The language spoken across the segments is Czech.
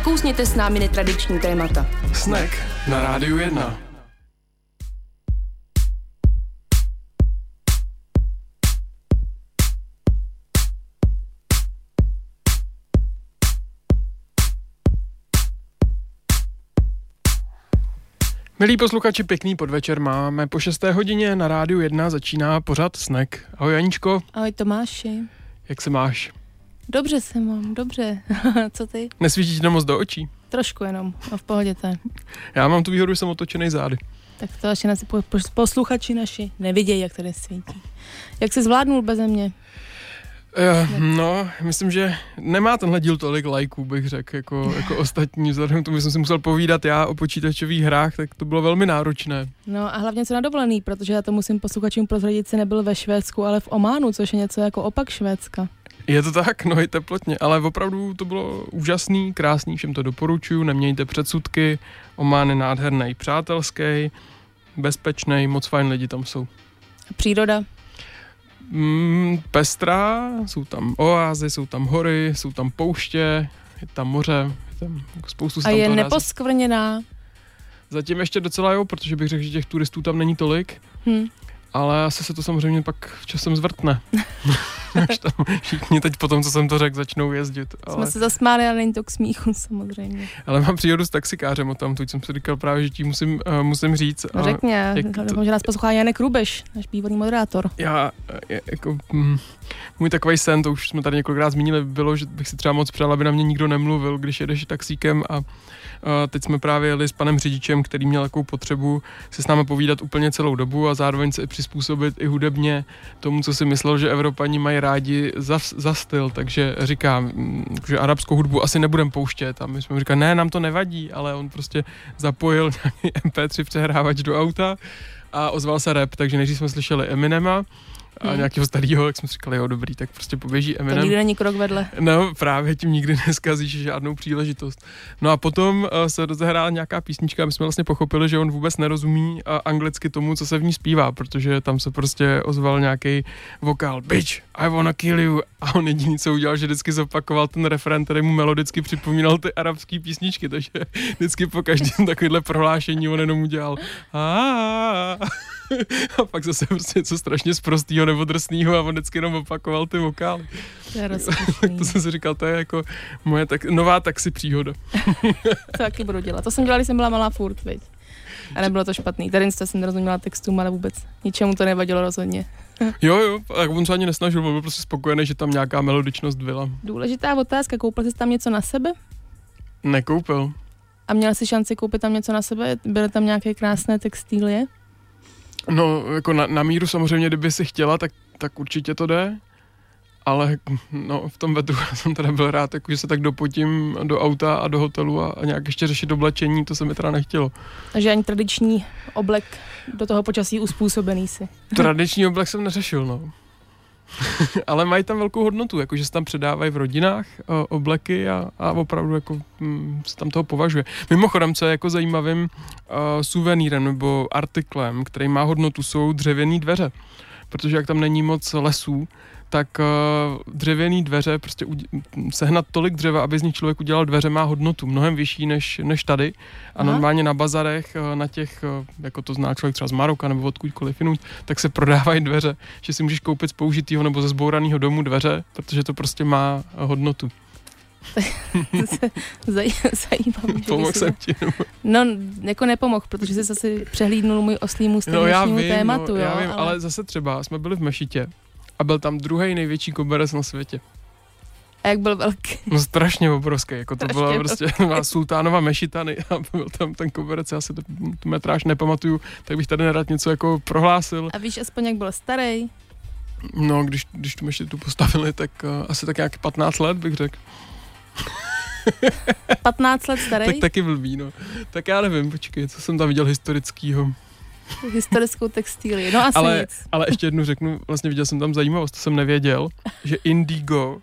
Nakousněte s námi netradiční témata. Snack na Rádiu 1. Milí posluchači, pěkný podvečer máme. Po 6. hodině na rádiu 1 začíná pořad Snack. Ahoj Janičko. Ahoj Tomáši. Jak se máš? Dobře se mám, dobře. Co ty? Nesvítíš moc do očí? Trošku jenom, a v pohodě to Já mám tu výhodu, že jsem otočený zády. Tak to asi naši posluchači naši nevidějí, jak tady svítí. Jak se zvládnul bez mě? Uh, no, myslím, že nemá tenhle díl tolik lajků, bych řekl, jako, jako ostatní. Vzhledem k tomu, že jsem si musel povídat já o počítačových hrách, tak to bylo velmi náročné. No a hlavně co na dovolený, protože já to musím posluchačům prozradit, si nebyl ve Švédsku, ale v Ománu, což je něco jako opak Švédska. Je to tak, no i teplotně, ale opravdu to bylo úžasný, krásný, všem to doporučuju, nemějte předsudky, Omán je nádherný, přátelský, bezpečný, moc fajn lidi tam jsou. A příroda? Mm, pestrá, jsou tam oázy, jsou tam hory, jsou tam pouště, je tam moře, je tam spoustu A je neposkvrněná? Zatím ještě docela jo, protože bych řekl, že těch turistů tam není tolik. Hmm ale asi se to samozřejmě pak časem zvrtne. Až tam všichni teď po tom, co jsem to řekl, začnou jezdit. Ale... Jsme se zasmáli, ale není to k smíchu samozřejmě. Ale mám příhodu s taxikářem o tam, tu jsem si říkal právě, že ti musím, uh, musím říct. No řekně, to... že nás poslouchá Janek Rubeš, náš bývalý moderátor. Já, je, jako, mm, můj takový sen, to už jsme tady několikrát zmínili, bylo, že bych si třeba moc přál, aby na mě nikdo nemluvil, když jedeš taxíkem a Teď jsme právě jeli s panem řidičem, který měl takovou potřebu se s námi povídat úplně celou dobu a zároveň se přizpůsobit i hudebně tomu, co si myslel, že Evropani mají rádi za, za styl. Takže říkám, mm, že arabskou hudbu asi nebudem pouštět. A my jsme mu říkali, ne, nám to nevadí, ale on prostě zapojil nějaký MP3 přehrávač do auta a ozval se rap, takže než jsme slyšeli Eminema, a hmm. nějakého starého, jak jsme říkali, jo, dobrý, tak prostě poběží Eminem. To nikdy není krok vedle. No, právě tím nikdy neskazíš žádnou příležitost. No a potom uh, se rozehrála nějaká písnička a my jsme vlastně pochopili, že on vůbec nerozumí uh, anglicky tomu, co se v ní zpívá, protože tam se prostě ozval nějaký vokál, bitch, I wanna kill you. A on jediný, co udělal, že vždycky zopakoval ten referen, který mu melodicky připomínal ty arabské písničky, takže vždycky po každém takovéhle prohlášení on jenom udělal. a pak zase prostě něco strašně zprostýho nebo drsného a on vždycky jenom opakoval ty vokály. To je to jsem si říkal, to je jako moje tak, nová taxi příhoda. to taky budu dělat. To jsem dělala, když jsem byla malá furt, viď? A nebylo to špatný. Tady jsem nerozuměla textům, ale vůbec ničemu to nevadilo rozhodně. jo, jo, tak on se ani nesnažil, byl prostě spokojený, že tam nějaká melodičnost byla. Důležitá otázka, koupil jsi tam něco na sebe? Nekoupil. A měl jsi šanci koupit tam něco na sebe? Byly tam nějaké krásné textílie? No, jako na, na míru samozřejmě, kdyby si chtěla, tak, tak určitě to jde. Ale no, v tom vedru jsem teda byl rád, jako, že se tak dopotím do auta a do hotelu a, a nějak ještě řešit oblečení, to se mi teda nechtělo. Takže ani tradiční oblek do toho počasí uspůsobený si. Tradiční oblek jsem neřešil, no. ale mají tam velkou hodnotu, jakože se tam předávají v rodinách o, obleky a, a opravdu jako hm, se tam toho považuje. Mimochodem, co je jako zajímavým uh, suvenýrem nebo artiklem, který má hodnotu, jsou dřevěné dveře. Protože jak tam není moc lesů, tak uh, dřevěný dveře, prostě u, sehnat tolik dřeva, aby z nich člověk udělal dveře, má hodnotu mnohem vyšší než, než tady. A Aha. normálně na bazarech, uh, na těch, uh, jako to zná člověk třeba z Maroka nebo odkudkoliv jinut, tak se prodávají dveře, že si můžeš koupit z použitého nebo ze zbouraného domu dveře, protože to prostě má hodnotu. Zajímavý. Pomohl jsem ti. No, jako nepomohl, protože jsi zase přehlídnul můj oslý můstek no, já vím, tématu. No, já jo, vím, ale... ale zase třeba jsme byli v Mešitě a byl tam druhý největší koberec na světě. A jak byl velký? No strašně obrovský, jako to byla prostě sultánova mešitany a byl tam ten koberec, já si to, tu metráž nepamatuju, tak bych tady nerad něco jako prohlásil. A víš aspoň, jak byl starý? No, když, když tu mešitu postavili, tak uh, asi tak nějak 15 let bych řekl. 15 let starý? tak taky blbý, no. Tak já nevím, počkej, co jsem tam viděl historického historickou textílii. No asi ale, nic. ale ještě jednu řeknu, vlastně viděl jsem tam zajímavost, to jsem nevěděl, že indigo,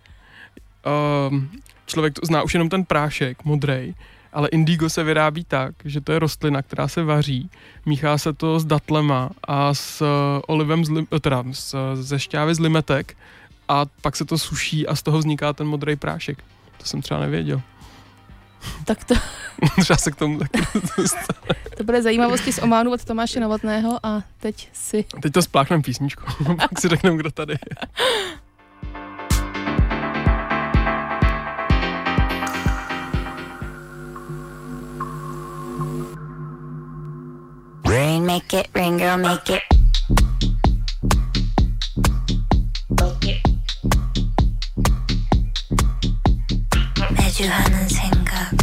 um, člověk to zná už jenom ten prášek, modrej, ale indigo se vyrábí tak, že to je rostlina, která se vaří, míchá se to s datlema a s uh, olivem, z lim, teda s, ze šťávy z limetek a pak se to suší a z toho vzniká ten modrý prášek. To jsem třeba nevěděl. Tak to, Třeba se k tomu taky dostane. to bude zajímavosti z Ománu od Tomáše Novotného a teď si Teď to spláchneme písničku, pak si řekneme, kdo tady je. Rain, make it rain, girl, make it. 매주 하는 생각.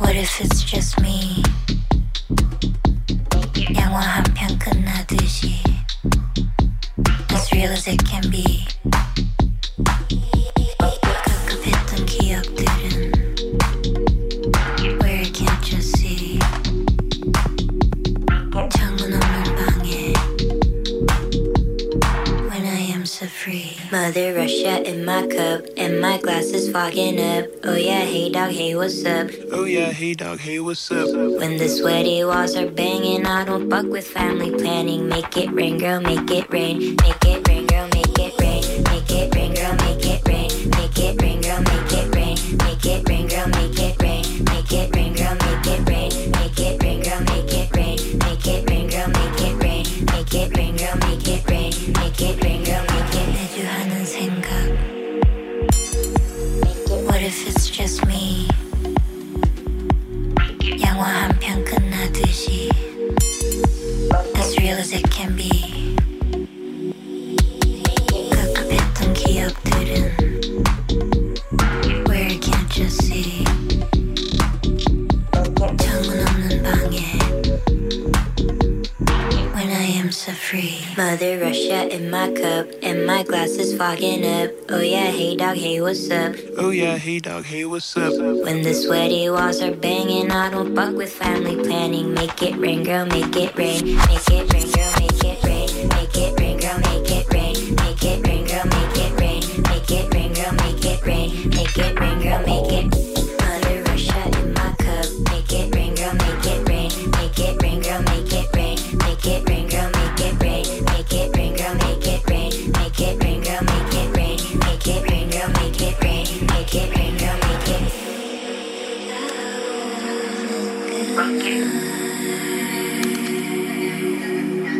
What if it's just me? 영화 한 편 끝나듯이. As real as it can be. Mother Russia in my cup And my glass is fogging up. Oh yeah, hey dog, hey what's up? Oh yeah, hey dog, hey what's up? When the sweaty walls are banging I don't fuck with family planning. Make it rain, girl, make it rain. Make in my cup And my glass is fogging up Oh yeah, hey dog, hey what's up Oh yeah, hey dog, hey what's up? When the sweaty walls are banging, I don't fuck with family planning. Make it rain, girl, make it rain. Make it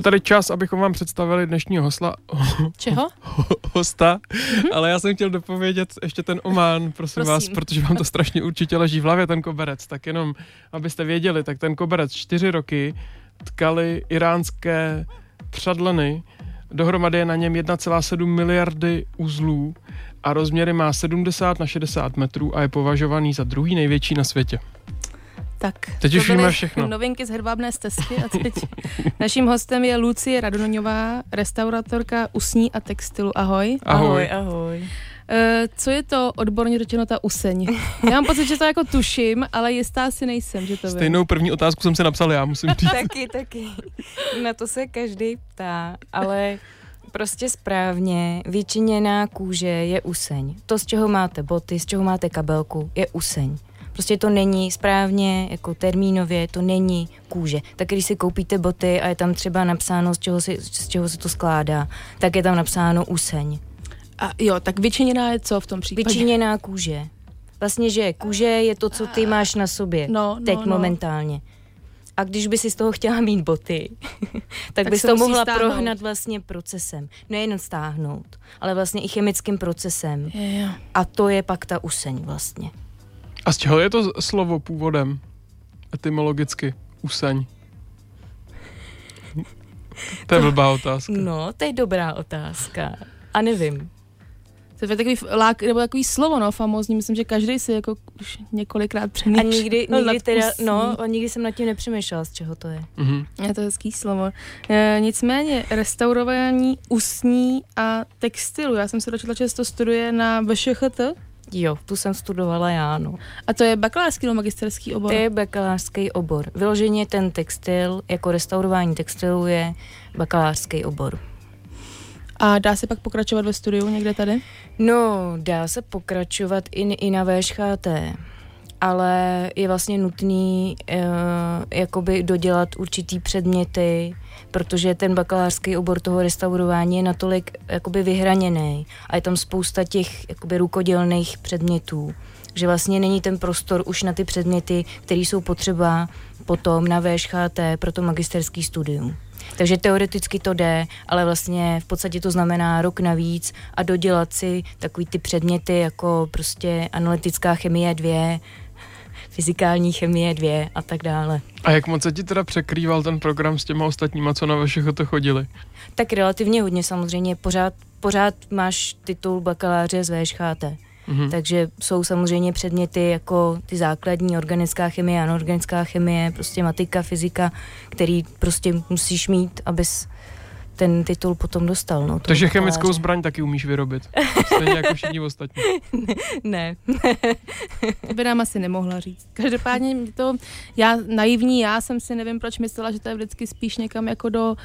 Je tady čas, abychom vám představili dnešního hosla, Čeho? hosta, ale já jsem chtěl dopovědět ještě ten Omán, prosím, prosím vás, protože vám to strašně určitě leží v hlavě, ten koberec. Tak jenom, abyste věděli, tak ten koberec čtyři roky tkali iránské přadleny, dohromady je na něm 1,7 miliardy uzlů a rozměry má 70 na 60 metrů a je považovaný za druhý největší na světě. Tak, Teď už víme všechno. Novinky z Hedvábné stezky a teď naším hostem je Lucie Radonoňová, restauratorka usní a textilu. Ahoj. Ahoj. ahoj. E, co je to odborně řečeno ta useň? Já mám pocit, že to jako tuším, ale jistá si nejsem, že to vím. Stejnou první otázku jsem si napsal já, musím říct. taky, taky. Na to se každý ptá, ale prostě správně vyčiněná kůže je useň. To, z čeho máte boty, z čeho máte kabelku, je useň. Prostě to není správně, jako termínově, to není kůže. Tak když si koupíte boty a je tam třeba napsáno, z čeho, si, z čeho se to skládá, tak je tam napsáno useň. A jo, tak vyčiněná je co v tom případě? Vyčiněná kůže. Vlastně, že kůže je to, co ty máš na sobě. No, no, teď no. momentálně. A když by si z toho chtěla mít boty, tak, Tak bys to mohla stáhnout. prohnat vlastně procesem. Nejen stáhnout, ale vlastně i chemickým procesem. Je, jo. A to je pak ta useň vlastně. A z čeho je to slovo původem? Etymologicky. Useň. To je blbá otázka. No, to je dobrá otázka. A nevím. To je takový lák, nebo takový slovo, no, famózní. Myslím, že každý si jako už několikrát A přemýšlel. nikdy, No, nikdy teda, no, a nikdy jsem nad tím nepřemýšlela, z čeho to je. Mhm. Je to hezký slovo. E, nicméně restaurování usní a textilu. Já jsem se dočetla, že to studuje na VŠHT Jo, tu jsem studovala já, no. a to je bakalářský nebo magisterský obor. To je bakalářský obor. Vyloženě ten textil, jako restaurování textilu je bakalářský obor. A dá se pak pokračovat ve studiu někde tady? No, dá se pokračovat i, i na VŠHT, ale je vlastně nutný uh, jakoby dodělat určitý předměty, protože ten bakalářský obor toho restaurování je natolik jakoby vyhraněný a je tam spousta těch jakoby rukodělných předmětů, že vlastně není ten prostor už na ty předměty, které jsou potřeba potom na VŠHT pro to magisterský studium. Takže teoreticky to jde, ale vlastně v podstatě to znamená rok navíc a dodělat si takový ty předměty jako prostě analytická chemie 2, fyzikální chemie 2 a tak dále. A jak moc se ti teda překrýval ten program s těma ostatníma, co na vašeho to chodili? Tak relativně hodně samozřejmě, pořád, pořád máš titul bakaláře z VŠHT. Mhm. Takže jsou samozřejmě předměty jako ty základní organická chemie, anorganická chemie, prostě matika, fyzika, který prostě musíš mít, abys ten titul potom dostal. No, Takže chemickou bakaláře. zbraň taky umíš vyrobit. Stejně jako všichni ostatní. Ne. To by nám asi nemohla říct. Každopádně mě to, já naivní, já jsem si nevím, proč myslela, že to je vždycky spíš někam jako do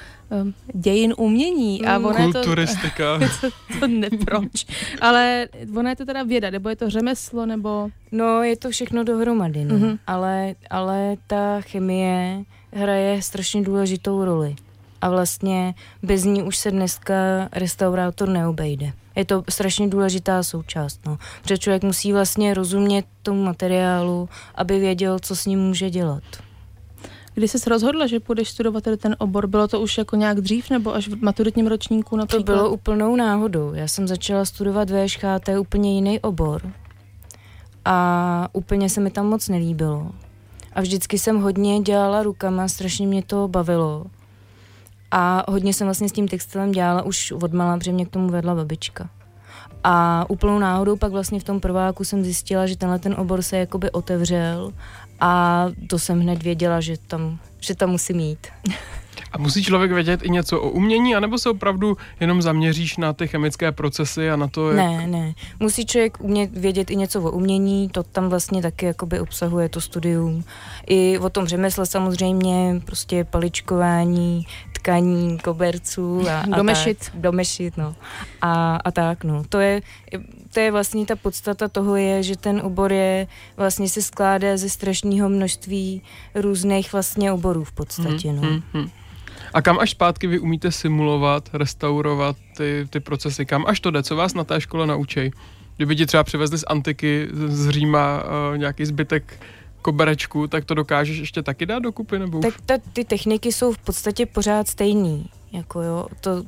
um, dějin umění. A Mm. ono je to, Kulturistika. to, to neproč. Ale ono je to teda věda, nebo je to řemeslo, nebo... No, je to všechno dohromady, no. Mhm. Mm-hmm. ale, ale ta chemie hraje strašně důležitou roli. A vlastně bez ní už se dneska restaurátor neobejde. Je to strašně důležitá součást, no. Protože člověk musí vlastně rozumět tomu materiálu, aby věděl, co s ním může dělat. Když jsi rozhodla, že půjdeš studovat tady ten obor, bylo to už jako nějak dřív, nebo až v maturitním ročníku To například? bylo úplnou náhodou. Já jsem začala studovat VŠHT úplně jiný obor a úplně se mi tam moc nelíbilo. A vždycky jsem hodně dělala rukama, strašně mě to bavilo. A hodně jsem vlastně s tím textilem dělala už od mala, protože mě k tomu vedla babička. A úplnou náhodou pak vlastně v tom prváku jsem zjistila, že tenhle ten obor se jakoby otevřel a to jsem hned věděla, že tam, že tam musím jít. A musí člověk vědět i něco o umění, anebo se opravdu jenom zaměříš na ty chemické procesy a na to, jak... Ne, ne. Musí člověk umět vědět i něco o umění, to tam vlastně taky jakoby obsahuje to studium. I o tom řemesle samozřejmě, prostě paličkování, tkaní, koberců a, a Domešit. Tak, domešit, no. A, a tak, no. To je, to je vlastně ta podstata toho je, že ten obor je, vlastně se skládá ze strašného množství různých vlastně oborů v podstatě, no. Hmm, hmm. A kam až zpátky vy umíte simulovat, restaurovat ty, ty procesy? Kam až to jde? Co vás na té škole naučí? Kdyby ti třeba přivezli z antiky, z Říma uh, nějaký zbytek koberečku, tak to dokážeš ještě taky dát dokupy? Nebo? Tak ta, ty techniky jsou v podstatě pořád stejný, jako jo, to,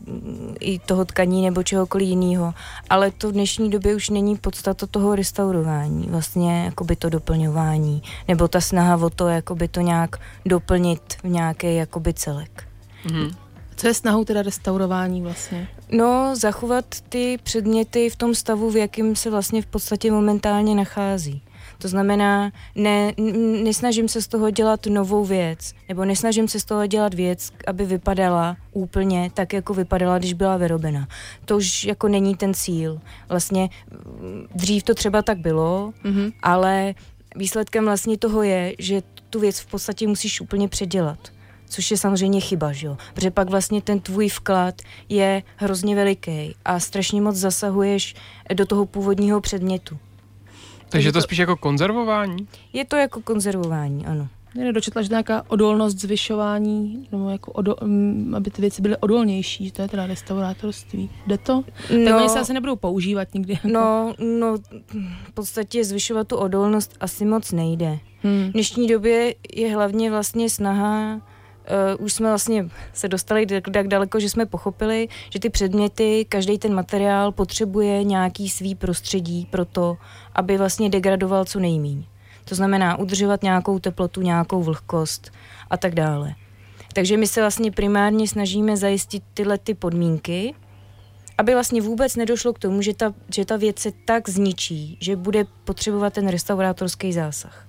i toho tkaní nebo čehokoliv jiného, ale to v dnešní době už není podstata toho restaurování, vlastně jakoby to doplňování, nebo ta snaha o to, jakoby to nějak doplnit v nějaký jakoby celek. Mhm. Co je snahou teda restaurování vlastně? No, zachovat ty předměty v tom stavu, v jakém se vlastně v podstatě momentálně nachází. To znamená, ne, nesnažím se z toho dělat novou věc, nebo nesnažím se z toho dělat věc, aby vypadala úplně tak, jako vypadala, když byla vyrobena. To už jako není ten cíl. Vlastně mm, dřív to třeba tak bylo, Mhm. ale výsledkem vlastně toho je, že tu věc v podstatě musíš úplně předělat. Což je samozřejmě chyba, že jo? Protože pak vlastně ten tvůj vklad je hrozně veliký a strašně moc zasahuješ do toho původního předmětu. Takže je to spíš jako konzervování? Je to jako konzervování, ano. Mě dočetla, že nějaká odolnost zvyšování, nebo jako odo, um, aby ty věci byly odolnější, že to je teda restaurátorství. Jde to? No, tak oni se asi nebudou používat nikdy. Jako. No, no, v podstatě zvyšovat tu odolnost asi moc nejde. Hmm. V dnešní době je hlavně vlastně snaha Uh, už jsme vlastně se dostali tak daleko, že jsme pochopili, že ty předměty, každý ten materiál potřebuje nějaký svý prostředí pro to, aby vlastně degradoval co nejmíň. To znamená udržovat nějakou teplotu, nějakou vlhkost a tak dále. Takže my se vlastně primárně snažíme zajistit tyhle ty podmínky, aby vlastně vůbec nedošlo k tomu, že ta, že ta věc se tak zničí, že bude potřebovat ten restaurátorský zásah.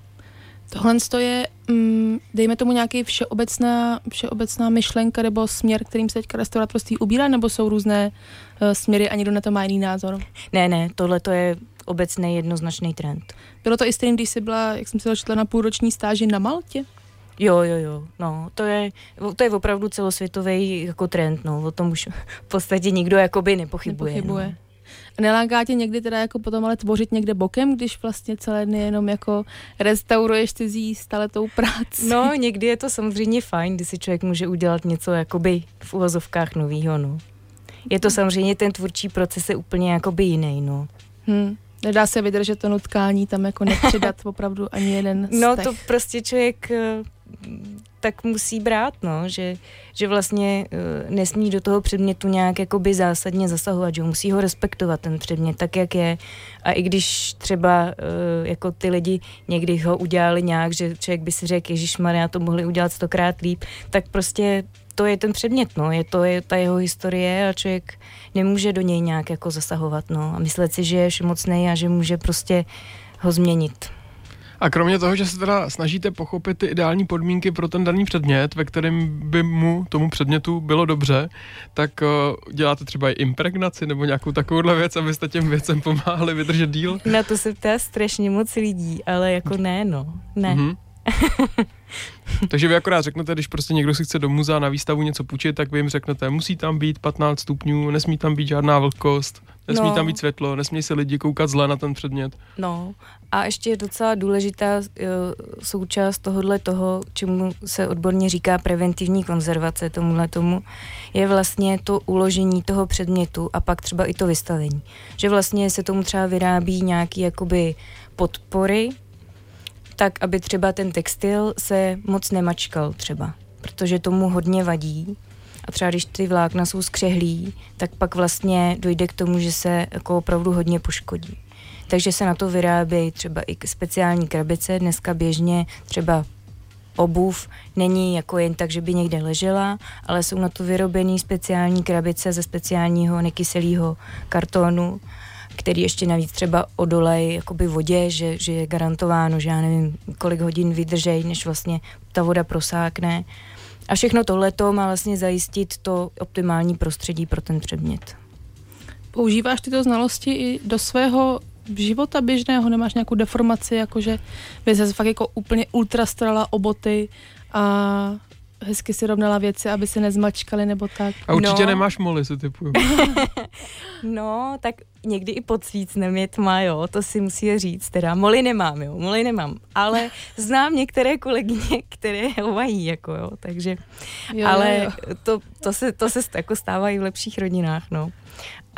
Tohle je, mm, dejme tomu nějaký všeobecná, všeobecná myšlenka nebo směr, kterým se teďka restaurátorství ubírá, nebo jsou různé uh, směry a někdo na to má jiný názor? Ne, ne, tohle to je obecný jednoznačný trend. Bylo to i stejný, když jsi byla, jak jsem si začala na půlroční stáži na Maltě? Jo, jo, jo, no, to je, to je opravdu celosvětový jako trend, no, o tom už v podstatě nikdo jakoby nepochybuje. nepochybuje. No. Neláká tě někdy teda jako potom ale tvořit někde bokem, když vlastně celé dny jenom jako restauruješ cizí staletou práci? No, někdy je to samozřejmě fajn, když si člověk může udělat něco jakoby v uvozovkách novýho, no. Je to samozřejmě, ten tvůrčí proces je úplně jakoby jiný, no. Hmm. Nedá se vydržet to nutkání, tam jako nepřidat opravdu ani jeden No to prostě člověk eh, tak musí brát, no, že, že vlastně uh, nesmí do toho předmětu nějak jakoby zásadně zasahovat, že musí ho respektovat ten předmět tak, jak je a i když třeba uh, jako ty lidi někdy ho udělali nějak, že člověk by si řekl, Ježíš Maria, to mohli udělat stokrát líp, tak prostě to je ten předmět, no, je to je ta jeho historie a člověk nemůže do něj nějak jako zasahovat, no, a myslet si, že je všemocný a že může prostě ho změnit. A kromě toho, že se teda snažíte pochopit ty ideální podmínky pro ten daný předmět, ve kterém by mu, tomu předmětu bylo dobře, tak uh, děláte třeba i impregnaci nebo nějakou takovouhle věc, abyste těm věcem pomáhali vydržet díl? Na to se ptá strašně moc lidí, ale jako ne, no, ne. Mm-hmm. Takže vy akorát řeknete, když prostě někdo si chce do muzea na výstavu něco půjčit, tak vy jim řeknete, musí tam být 15 stupňů, nesmí tam být žádná vlhkost, nesmí no. tam být světlo, nesmí se lidi koukat zle na ten předmět. No a ještě je docela důležitá uh, součást tohohle toho, čemu se odborně říká preventivní konzervace tomuhle tomu, je vlastně to uložení toho předmětu a pak třeba i to vystavení. Že vlastně se tomu třeba vyrábí nějaký jakoby podpory, tak aby třeba ten textil se moc nemačkal třeba, protože tomu hodně vadí. A třeba když ty vlákna jsou skřehlí, tak pak vlastně dojde k tomu, že se jako opravdu hodně poškodí. Takže se na to vyrábějí třeba i speciální krabice. Dneska běžně třeba obuv není jako jen tak, že by někde ležela, ale jsou na to vyrobené speciální krabice ze speciálního nekyselého kartonu který ještě navíc třeba odolej jakoby vodě, že, že je garantováno, že já nevím, kolik hodin vydržej, než vlastně ta voda prosákne. A všechno tohleto má vlastně zajistit to optimální prostředí pro ten předmět. Používáš tyto znalosti i do svého života běžného? Nemáš nějakou deformaci, jakože by se fakt jako úplně ultrastrala oboty a hezky si rovnala věci, aby se nezmačkaly nebo tak. A určitě no. nemáš moly, se typuju. no, tak někdy i pod svícnem je tma, jo, to si musí říct, teda moly nemám, jo, moly nemám, ale znám některé kolegyně, které ho mají, jako jo, takže, jo, ale jo. To, to, se, to se jako stává i v lepších rodinách, no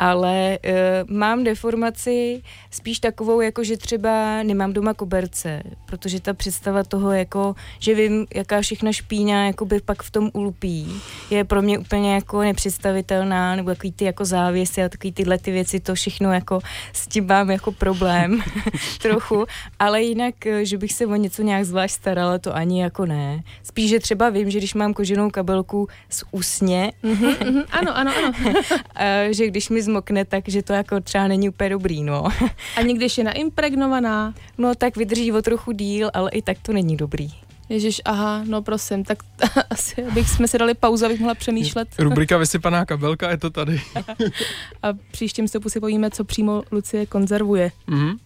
ale uh, mám deformaci spíš takovou, jako že třeba nemám doma koberce, protože ta představa toho, jako, že vím, jaká všechna špína jakoby pak v tom ulupí, je pro mě úplně jako nepředstavitelná, nebo takový ty jako závěsy a takový tyhle ty věci, to všechno jako s tím mám jako problém trochu, ale jinak, eh, že bych se o něco nějak zvlášť starala, to ani jako ne. Spíš, že třeba vím, že když mám koženou kabelku z úsně, mm-hmm, ano, ano, ano. že když mi zmokne, takže to jako třeba není úplně dobrý, no. A když je naimpregnovaná? No tak vydrží o trochu díl, ale i tak to není dobrý. Ježíš, aha, no prosím, tak asi bych jsme si dali pauzu, abych mohla přemýšlet. Rubrika vysypaná kabelka, je to tady. A příštím se si povíme, co přímo Lucie konzervuje. Mm-hmm.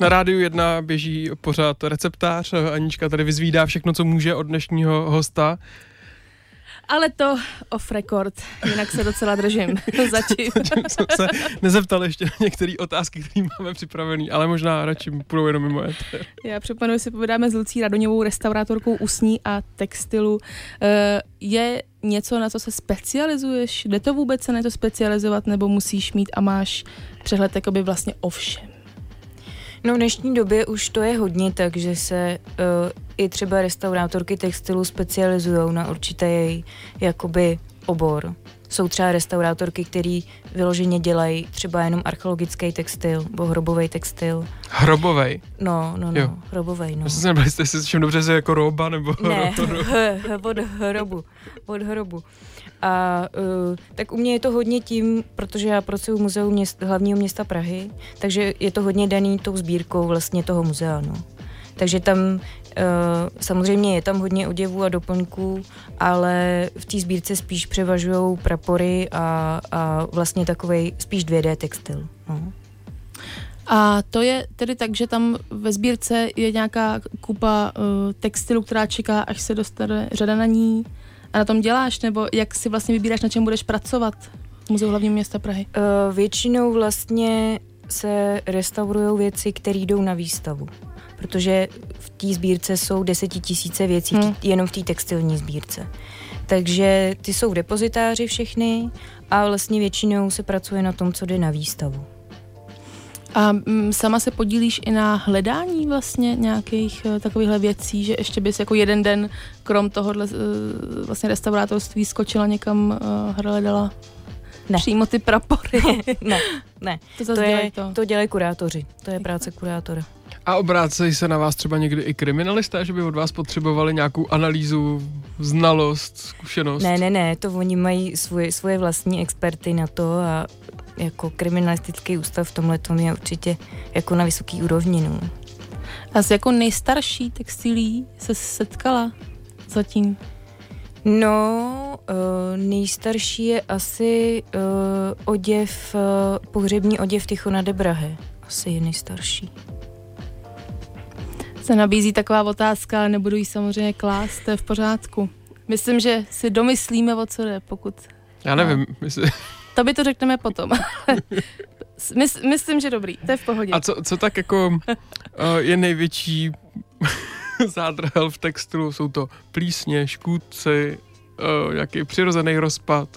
Na rádiu 1 běží pořád receptář. Anička tady vyzvídá všechno, co může od dnešního hosta. Ale to off record, jinak se docela držím zatím. Jsem se nezeptal ještě na některé otázky, které máme připravené, ale možná radši půjdou jenom mimo éter. Já připomenuji si povídáme s Lucí Radoňovou, restaurátorkou usní a textilu. Eh, Je něco, na co se specializuješ? Jde to vůbec se na to specializovat, nebo musíš mít a máš přehled jakoby vlastně o všem? No v dnešní době už to je hodně tak, že se uh, i třeba restaurátorky textilu specializují na určitý jakoby obor. Jsou třeba restaurátorky, které vyloženě dělají třeba jenom archeologický textil nebo hrobový textil. Hrobovej. No, no, Jo. no, hrobovej, no. Já jsem se nebral, jestli si všem dobře, že jako roba nebo... Ne, od hrobu, od hrobu. A uh, tak u mě je to hodně tím, protože já pracuji v muzeu měst, hlavního města Prahy, takže je to hodně daný tou sbírkou vlastně toho muzea, no. Takže tam uh, samozřejmě je tam hodně oděvů a doplňků, ale v té sbírce spíš převažují prapory a, a vlastně takovej spíš 2D textil. No. A to je tedy tak, že tam ve sbírce je nějaká kupa uh, textilu, která čeká, až se dostane řada na ní a na tom děláš, nebo jak si vlastně vybíráš, na čem budeš pracovat v Muzeu hlavního města Prahy? Uh, většinou vlastně se restaurují věci, které jdou na výstavu. Protože v té sbírce jsou desetitisíce věcí, Hmm. hmm. jenom v té textilní sbírce. Takže ty jsou v depozitáři všechny a vlastně většinou se pracuje na tom, co jde na výstavu. A mm, sama se podílíš i na hledání vlastně nějakých uh, takovýchhle věcí, že ještě bys jako jeden den krom tohohle uh, vlastně restaurátorství skočila někam, uh, hledala Ne. přímo ty prapory. ne, ne. to To, zase je, dělají to. to dělají kurátoři. To je práce kurátora. A obrácejí se na vás třeba někdy i kriminalisté, že by od vás potřebovali nějakou analýzu, znalost, zkušenost? Ne, ne, ne, to oni mají svoje, svoje vlastní experty na to a jako kriminalistický ústav v tomhle je určitě jako na vysoký úrovni. No. A s jako nejstarší textilí se setkala zatím? No, uh, nejstarší je asi uh, oděv, uh, pohřební oděv Tichona de Brahe. Asi je nejstarší. Se nabízí taková otázka, ale nebudu ji samozřejmě klást, to je v pořádku. Myslím, že si domyslíme, o co jde, pokud... Já nevím. Jestli... To by to řekneme potom. Mys, myslím, že dobrý, to je v pohodě. A co, co tak jako uh, je největší zádrhel v textilu? Jsou to plísně, škůdci, uh, nějaký přirozený rozpad?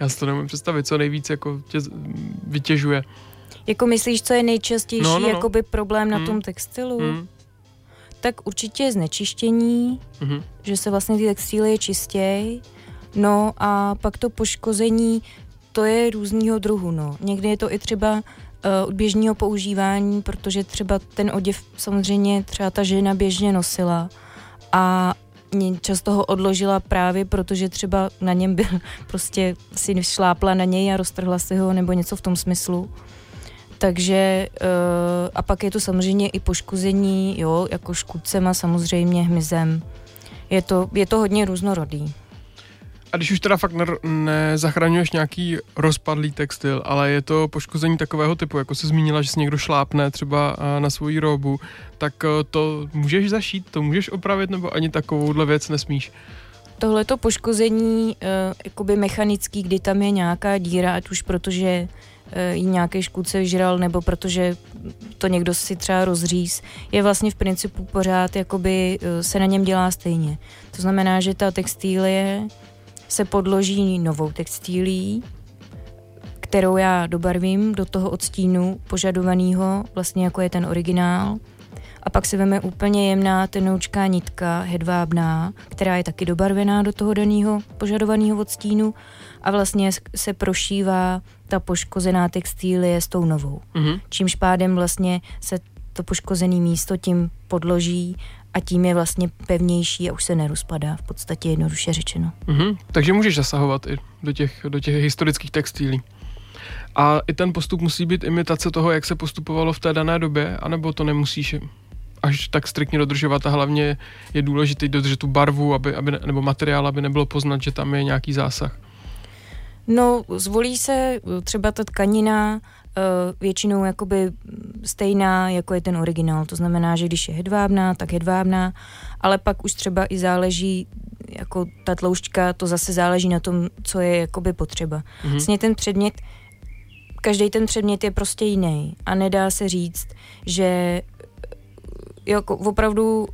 Já si to nemůžu představit, co nejvíc jako tě vytěžuje. Jako myslíš, co je nejčastější No, no, no. jakoby problém na Hmm. tom textilu? Hmm. Tak určitě znečištění, Mhm. že se vlastně ty textíly čistějí. No a pak to poškození, to je různýho druhu. No. Někdy je to i třeba uh, od běžného používání, protože třeba ten oděv samozřejmě třeba ta žena běžně nosila a často ho odložila právě protože třeba na něm byl, prostě si šlápla na něj a roztrhla si ho nebo něco v tom smyslu. Takže uh, a pak je to samozřejmě i poškození, jo, jako škůdcema samozřejmě, hmyzem. Je to, je to hodně různorodý. A když už teda fakt ne- nezachraňuješ nějaký rozpadlý textil, ale je to poškození takového typu, jako se zmínila, že si někdo šlápne třeba a, na svoji robu, tak eh, to můžeš zašít, to můžeš opravit, nebo ani takovouhle věc nesmíš. Tohleto poškození uh, jakoby mechanický, kdy tam je nějaká díra, ať už protože jí nějaký škůdce vyžral, nebo protože to někdo si třeba rozříz, je vlastně v principu pořád jakoby se na něm dělá stejně. To znamená, že ta textílie se podloží novou textílí, kterou já dobarvím do toho odstínu požadovaného, vlastně jako je ten originál. A pak se veme úplně jemná tenoučká nitka, hedvábná, která je taky dobarvená do toho daného požadovaného odstínu a vlastně se prošívá ta poškozená textílie s tou novou. Mhm. Čímž pádem vlastně se to poškozené místo tím podloží a tím je vlastně pevnější a už se nerozpadá, v podstatě jednoduše řečeno. Mhm. Takže můžeš zasahovat i do těch, do těch historických textilí. A i ten postup musí být imitace toho, jak se postupovalo v té dané době, anebo to nemusíš až tak striktně dodržovat a hlavně je důležité dodržet tu barvu, aby, aby, nebo materiál, aby nebylo poznat, že tam je nějaký zásah. No, zvolí se třeba ta tkanina uh, většinou jakoby stejná, jako je ten originál. To znamená, že když je hedvábná, tak hedvábná, ale pak už třeba i záleží, jako ta tloušťka, to zase záleží na tom, co je jakoby potřeba. Mm-hmm. Vlastně ten předmět, každý ten předmět je prostě jiný a nedá se říct, že jako opravdu uh,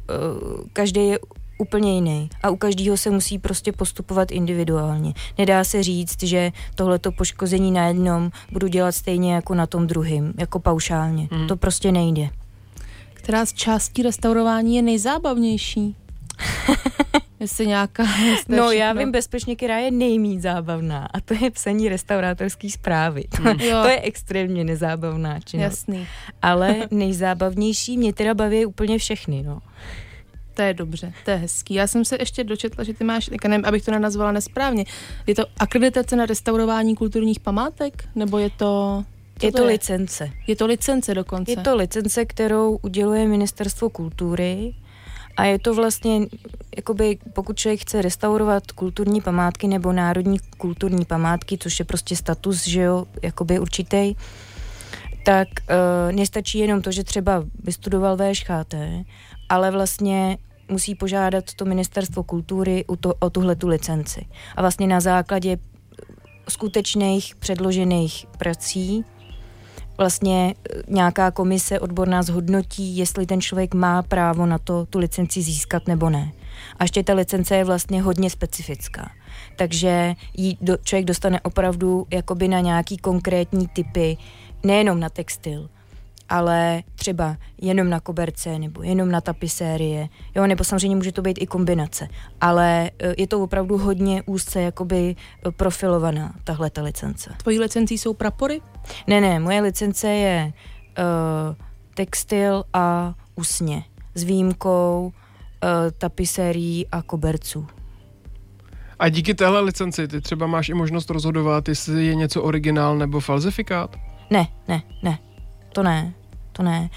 každý je úplně jiný a u každého se musí prostě postupovat individuálně. Nedá se říct, že tohleto poškození na jednom budu dělat stejně jako na tom druhém, jako paušálně. Mm. To prostě nejde. Která z částí restaurování je nejzábavnější? jestli nějaká... Jestli no já vím bezpečně, která je nejmín zábavná a to je psaní restaurátorské zprávy. To, mm. to je extrémně nezábavná činnost. Jasný. Ale nejzábavnější mě teda baví úplně všechny, no. To je dobře, to je hezký. Já jsem se ještě dočetla, že ty máš, nevím, abych to nenazvala nesprávně, je to akreditace na restaurování kulturních památek, nebo je to... je to, to je? licence. Je to licence dokonce. Je to licence, kterou uděluje Ministerstvo kultury a je to vlastně, jakoby, pokud člověk chce restaurovat kulturní památky nebo národní kulturní památky, což je prostě status, že jo, jakoby určitý, tak uh, nestačí jenom to, že třeba vystudoval VŠHT, ale vlastně musí požádat to ministerstvo kultury o, to, o tuhle tu licenci. A vlastně na základě skutečných předložených prací vlastně e, nějaká komise odborná zhodnotí, jestli ten člověk má právo na to tu licenci získat nebo ne. A ještě ta licence je vlastně hodně specifická. Takže ji do, člověk dostane opravdu jakoby na nějaký konkrétní typy, nejenom na textil, ale třeba jenom na koberce nebo jenom na tapisérie, jo, nebo samozřejmě může to být i kombinace, ale e, je to opravdu hodně úzce jakoby e, profilovaná tahle ta licence. Tvojí licencí jsou prapory? Ne, ne, moje licence je uh, textil a usně s výjimkou uh, tapisérií a koberců. A díky téhle licenci ty třeba máš i možnost rozhodovat, jestli je něco originál nebo falzifikát? Ne, ne, ne, to ne to ne.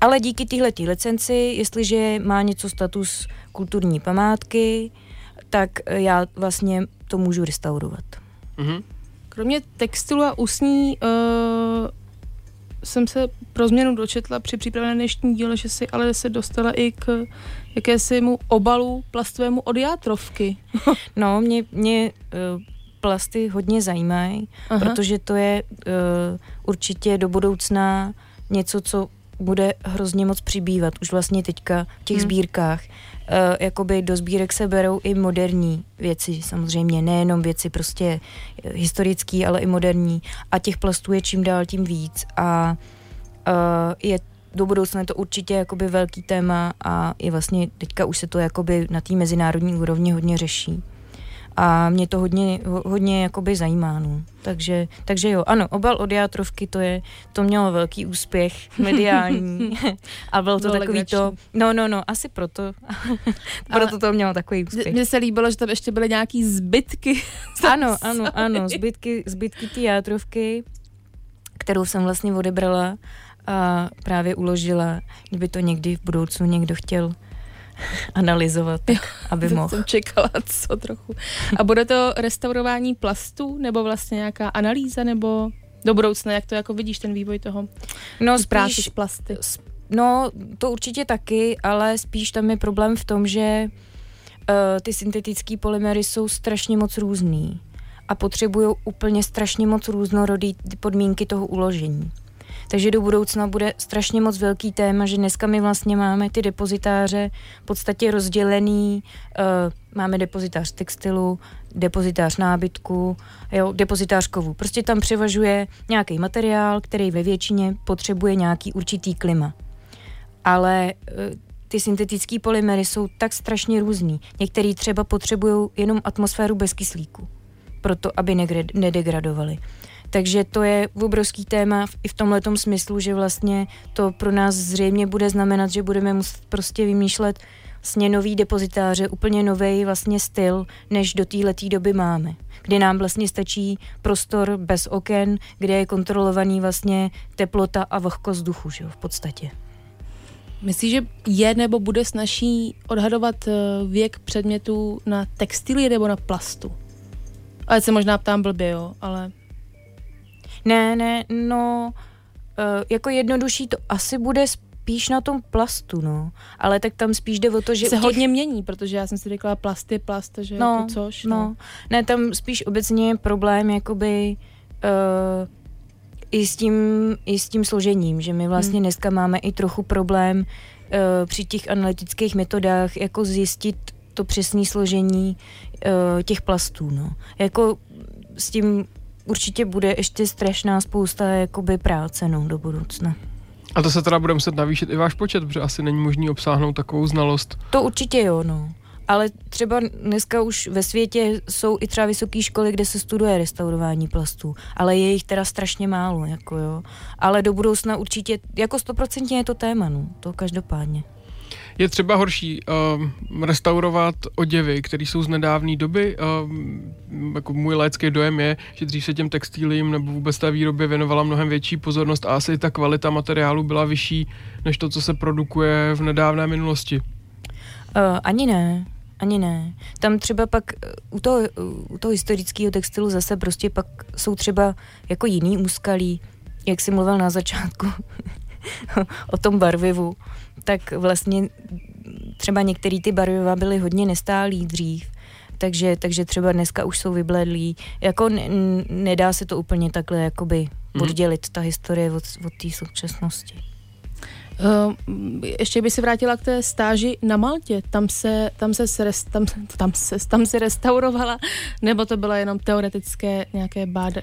Ale díky téhle licenci, jestliže má něco status kulturní památky, tak já vlastně to můžu restaurovat. Mm-hmm. Kromě textilu a usní uh, jsem se pro změnu dočetla při přípravě na dnešní díle, že si ale se dostala i k jakési mu obalu plastovému od játrovky. no, mě, mě uh, plasty hodně zajímají, protože to je uh, určitě do budoucna něco, co bude hrozně moc přibývat už vlastně teďka v těch hmm. sbírkách. Uh, jakoby do sbírek se berou i moderní věci, samozřejmě, nejenom věci prostě historické, ale i moderní. A těch plastů je čím dál tím víc. A uh, je do budoucna je to určitě jakoby velký téma a i vlastně teďka už se to jakoby na té mezinárodní úrovni hodně řeší a mě to hodně, hodně jakoby zajímá, no. Takže, takže jo, ano, obal od játrovky, to je, to mělo velký úspěch mediální a bylo to bylo takový legrační. to, no, no, no, asi proto, proto to mělo takový úspěch. Mně se líbilo, že tam ještě byly nějaký zbytky. ano, ano, ano, zbytky, zbytky té játrovky, kterou jsem vlastně odebrala a právě uložila, kdyby to někdy v budoucnu někdo chtěl analyzovat, tak, jo, aby mohl. jsem čekala, co trochu. A bude to restaurování plastů, nebo vlastně nějaká analýza, nebo do budoucna, jak to jako vidíš, ten vývoj toho? No spíš, plasty. No, to určitě taky, ale spíš tam je problém v tom, že uh, ty syntetické polymery jsou strašně moc různý a potřebují úplně strašně moc různorodý podmínky toho uložení. Takže do budoucna bude strašně moc velký téma, že dneska my vlastně máme ty depozitáře v podstatě rozdělený, uh, máme depozitář textilu, depozitář nábytku, jo, depozitář kovu. Prostě tam převažuje nějaký materiál, který ve většině potřebuje nějaký určitý klima. Ale uh, ty syntetické polymery jsou tak strašně různý. Některý třeba potřebují jenom atmosféru bez kyslíku, proto aby nedegradovaly. Takže to je obrovský téma i v tomhle smyslu, že vlastně to pro nás zřejmě bude znamenat, že budeme muset prostě vymýšlet vlastně nový depozitáře, úplně nový vlastně styl, než do této doby máme. Kdy nám vlastně stačí prostor bez oken, kde je kontrolovaný vlastně teplota a vlhkost vzduchu, že jo, v podstatě. Myslíš, že je nebo bude snaží odhadovat eh, věk předmětů na textilie nebo na plastu? Ale se možná ptám blbě, jo, ale... Ne, ne, no, uh, jako jednodušší to asi bude spíš na tom plastu, no. Ale tak tam spíš jde o to, že... se těch- hodně mění, protože já jsem si řekla, plast je plast, že no, jako což. no. Ne, tam spíš obecně je problém jakoby uh, i, s tím, i s tím složením, že my vlastně Hmm. dneska máme i trochu problém uh, při těch analytických metodách jako zjistit to přesné složení uh, těch plastů, no. Jako s tím určitě bude ještě strašná spousta jakoby práce, no, do budoucna. A to se teda bude muset navýšit i váš počet, protože asi není možný obsáhnout takovou znalost. To určitě jo, no. Ale třeba dneska už ve světě jsou i třeba vysoké školy, kde se studuje restaurování plastů, ale je jich teda strašně málo, jako jo. Ale do budoucna určitě, jako stoprocentně je to téma, no, to každopádně. Je třeba horší uh, restaurovat oděvy, které jsou z nedávné doby. Uh, jako můj lécký dojem je, že dřív se těm textilím nebo vůbec té výrobě věnovala mnohem větší pozornost a asi ta kvalita materiálu byla vyšší než to, co se produkuje v nedávné minulosti. Uh, ani ne, ani ne. Tam třeba pak uh, u toho, u toho historického textilu zase prostě pak jsou třeba jako jiný úskalí, jak jsi mluvil na začátku o tom barvivu, tak vlastně třeba některé ty barviva byly hodně nestálý dřív, takže, takže třeba dneska už jsou vybledlí. Jako ne, n- nedá se to úplně takhle jakoby Mhm. oddělit ta historie od, od té současnosti. Uh, ještě by se vrátila k té stáži na Maltě. Tam se, tam se, se, res, tam, tam se, tam se restaurovala, nebo to bylo jenom teoretické nějaké bád, eh,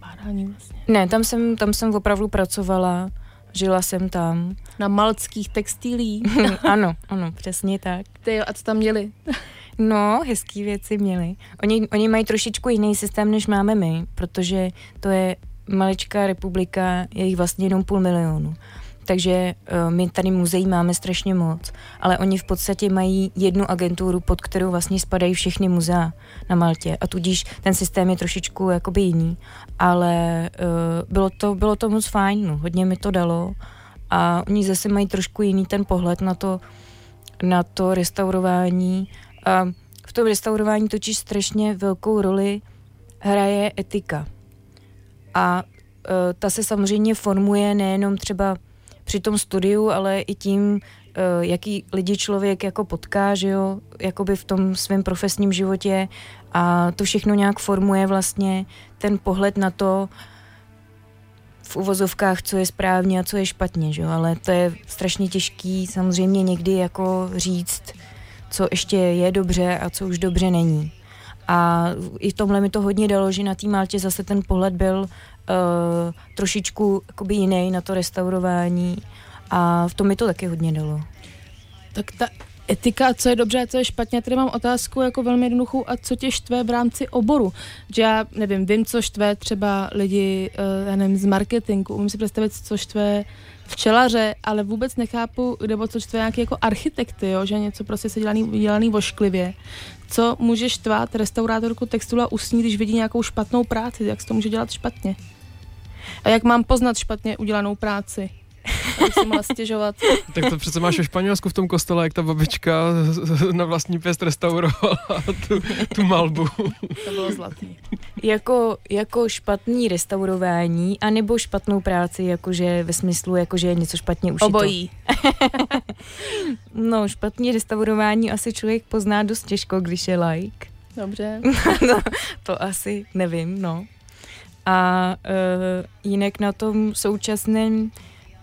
bádání vlastně? Ne, tam jsem, tam jsem opravdu pracovala, žila jsem tam. Na maltských textilích. ano, ano, přesně tak. Ty jo, a co tam měli? No, hezký věci měli. Oni, oni mají trošičku jiný systém, než máme my, protože to je maličká republika, je jich vlastně jenom půl milionu. Takže uh, my tady muzeí máme strašně moc, ale oni v podstatě mají jednu agenturu, pod kterou vlastně spadají všechny muzea na Maltě. A tudíž ten systém je trošičku jakoby jiný, ale uh, bylo, to, bylo to moc fajn, no, hodně mi to dalo. A oni zase mají trošku jiný ten pohled na to, na to restaurování. A v tom restaurování totiž strašně velkou roli hraje etika. A uh, ta se samozřejmě formuje nejenom třeba při tom studiu, ale i tím, uh, jaký lidi člověk jako potká, že jo, jakoby v tom svém profesním životě a to všechno nějak formuje vlastně ten pohled na to, v uvozovkách, co je správně a co je špatně, že jo? ale to je strašně těžký samozřejmě někdy jako říct, co ještě je dobře a co už dobře není. A i v tomhle mi to hodně dalo, že na té Maltě zase ten pohled byl uh, trošičku jakoby jiný na to restaurování a v tom mi to taky hodně dalo. Tak ta etika, co je dobře a co je špatně. Tady mám otázku jako velmi jednoduchou a co tě štve v rámci oboru? Že já nevím, vím, co štve třeba lidi, uh, já nevím, z marketingu, umím si představit, co štve včelaře, ale vůbec nechápu, nebo co štve nějaký jako architekty, jo? že něco prostě se dělaný, dělaný vošklivě. Co může štvát restaurátorku textilu a usní, když vidí nějakou špatnou práci, jak se to může dělat špatně? A jak mám poznat špatně udělanou práci? Abych si mohla stěžovat. Tak to přece máš ve Španělsku v tom kostele, jak ta babička na vlastní pěst restaurovala tu, tu malbu. To bylo zlatý. Jako, jako špatný restaurování, anebo špatnou práci, jakože ve smyslu, jakože je něco špatně ušito. Obojí. No, špatný restaurování asi člověk pozná dost těžko, když je like. Dobře. no, to asi nevím, no. A uh, jinak na tom současném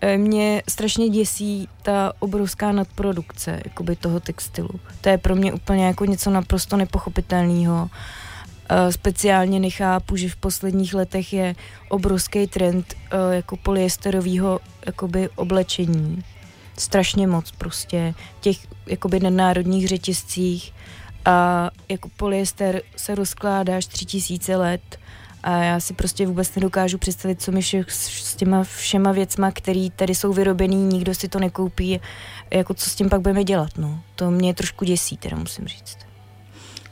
eh, mě strašně děsí ta obrovská nadprodukce jakoby toho textilu. To je pro mě úplně jako něco naprosto nepochopitelného. Uh, speciálně nechápu, že v posledních letech je obrovský trend uh, jako polyesterového jakoby oblečení. Strašně moc prostě. Těch jakoby nadnárodních řetězcích a jako polyester se rozkládá až tři tisíce let a já si prostě vůbec nedokážu představit, co mi všech, s těma všema věcma, které tady jsou vyrobený, nikdo si to nekoupí, jako co s tím pak budeme dělat, no. To mě trošku děsí, teda musím říct.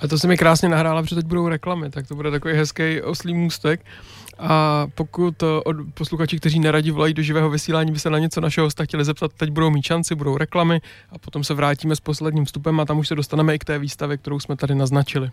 A to se mi krásně nahrála, protože teď budou reklamy, tak to bude takový hezký oslý můstek. A pokud eh, od posluchači, kteří neradi volají do živého vysílání, by se na něco našeho hosta chtěli zeptat, teď budou mít šanci, budou reklamy a potom se vrátíme s posledním vstupem a tam už se dostaneme i k té výstavě, kterou jsme tady naznačili.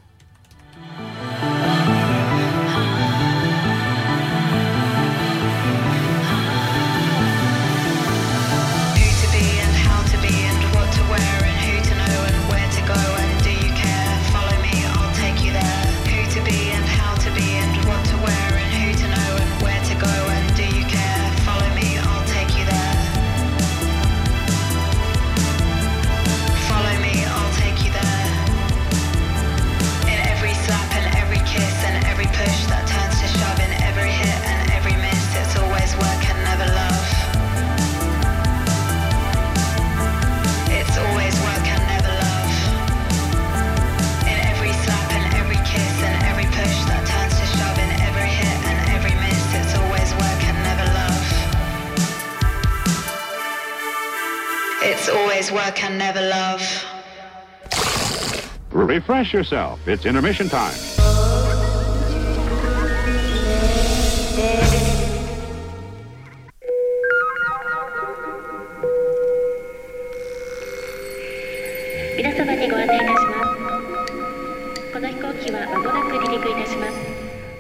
Refresh yourself. It's intermission time.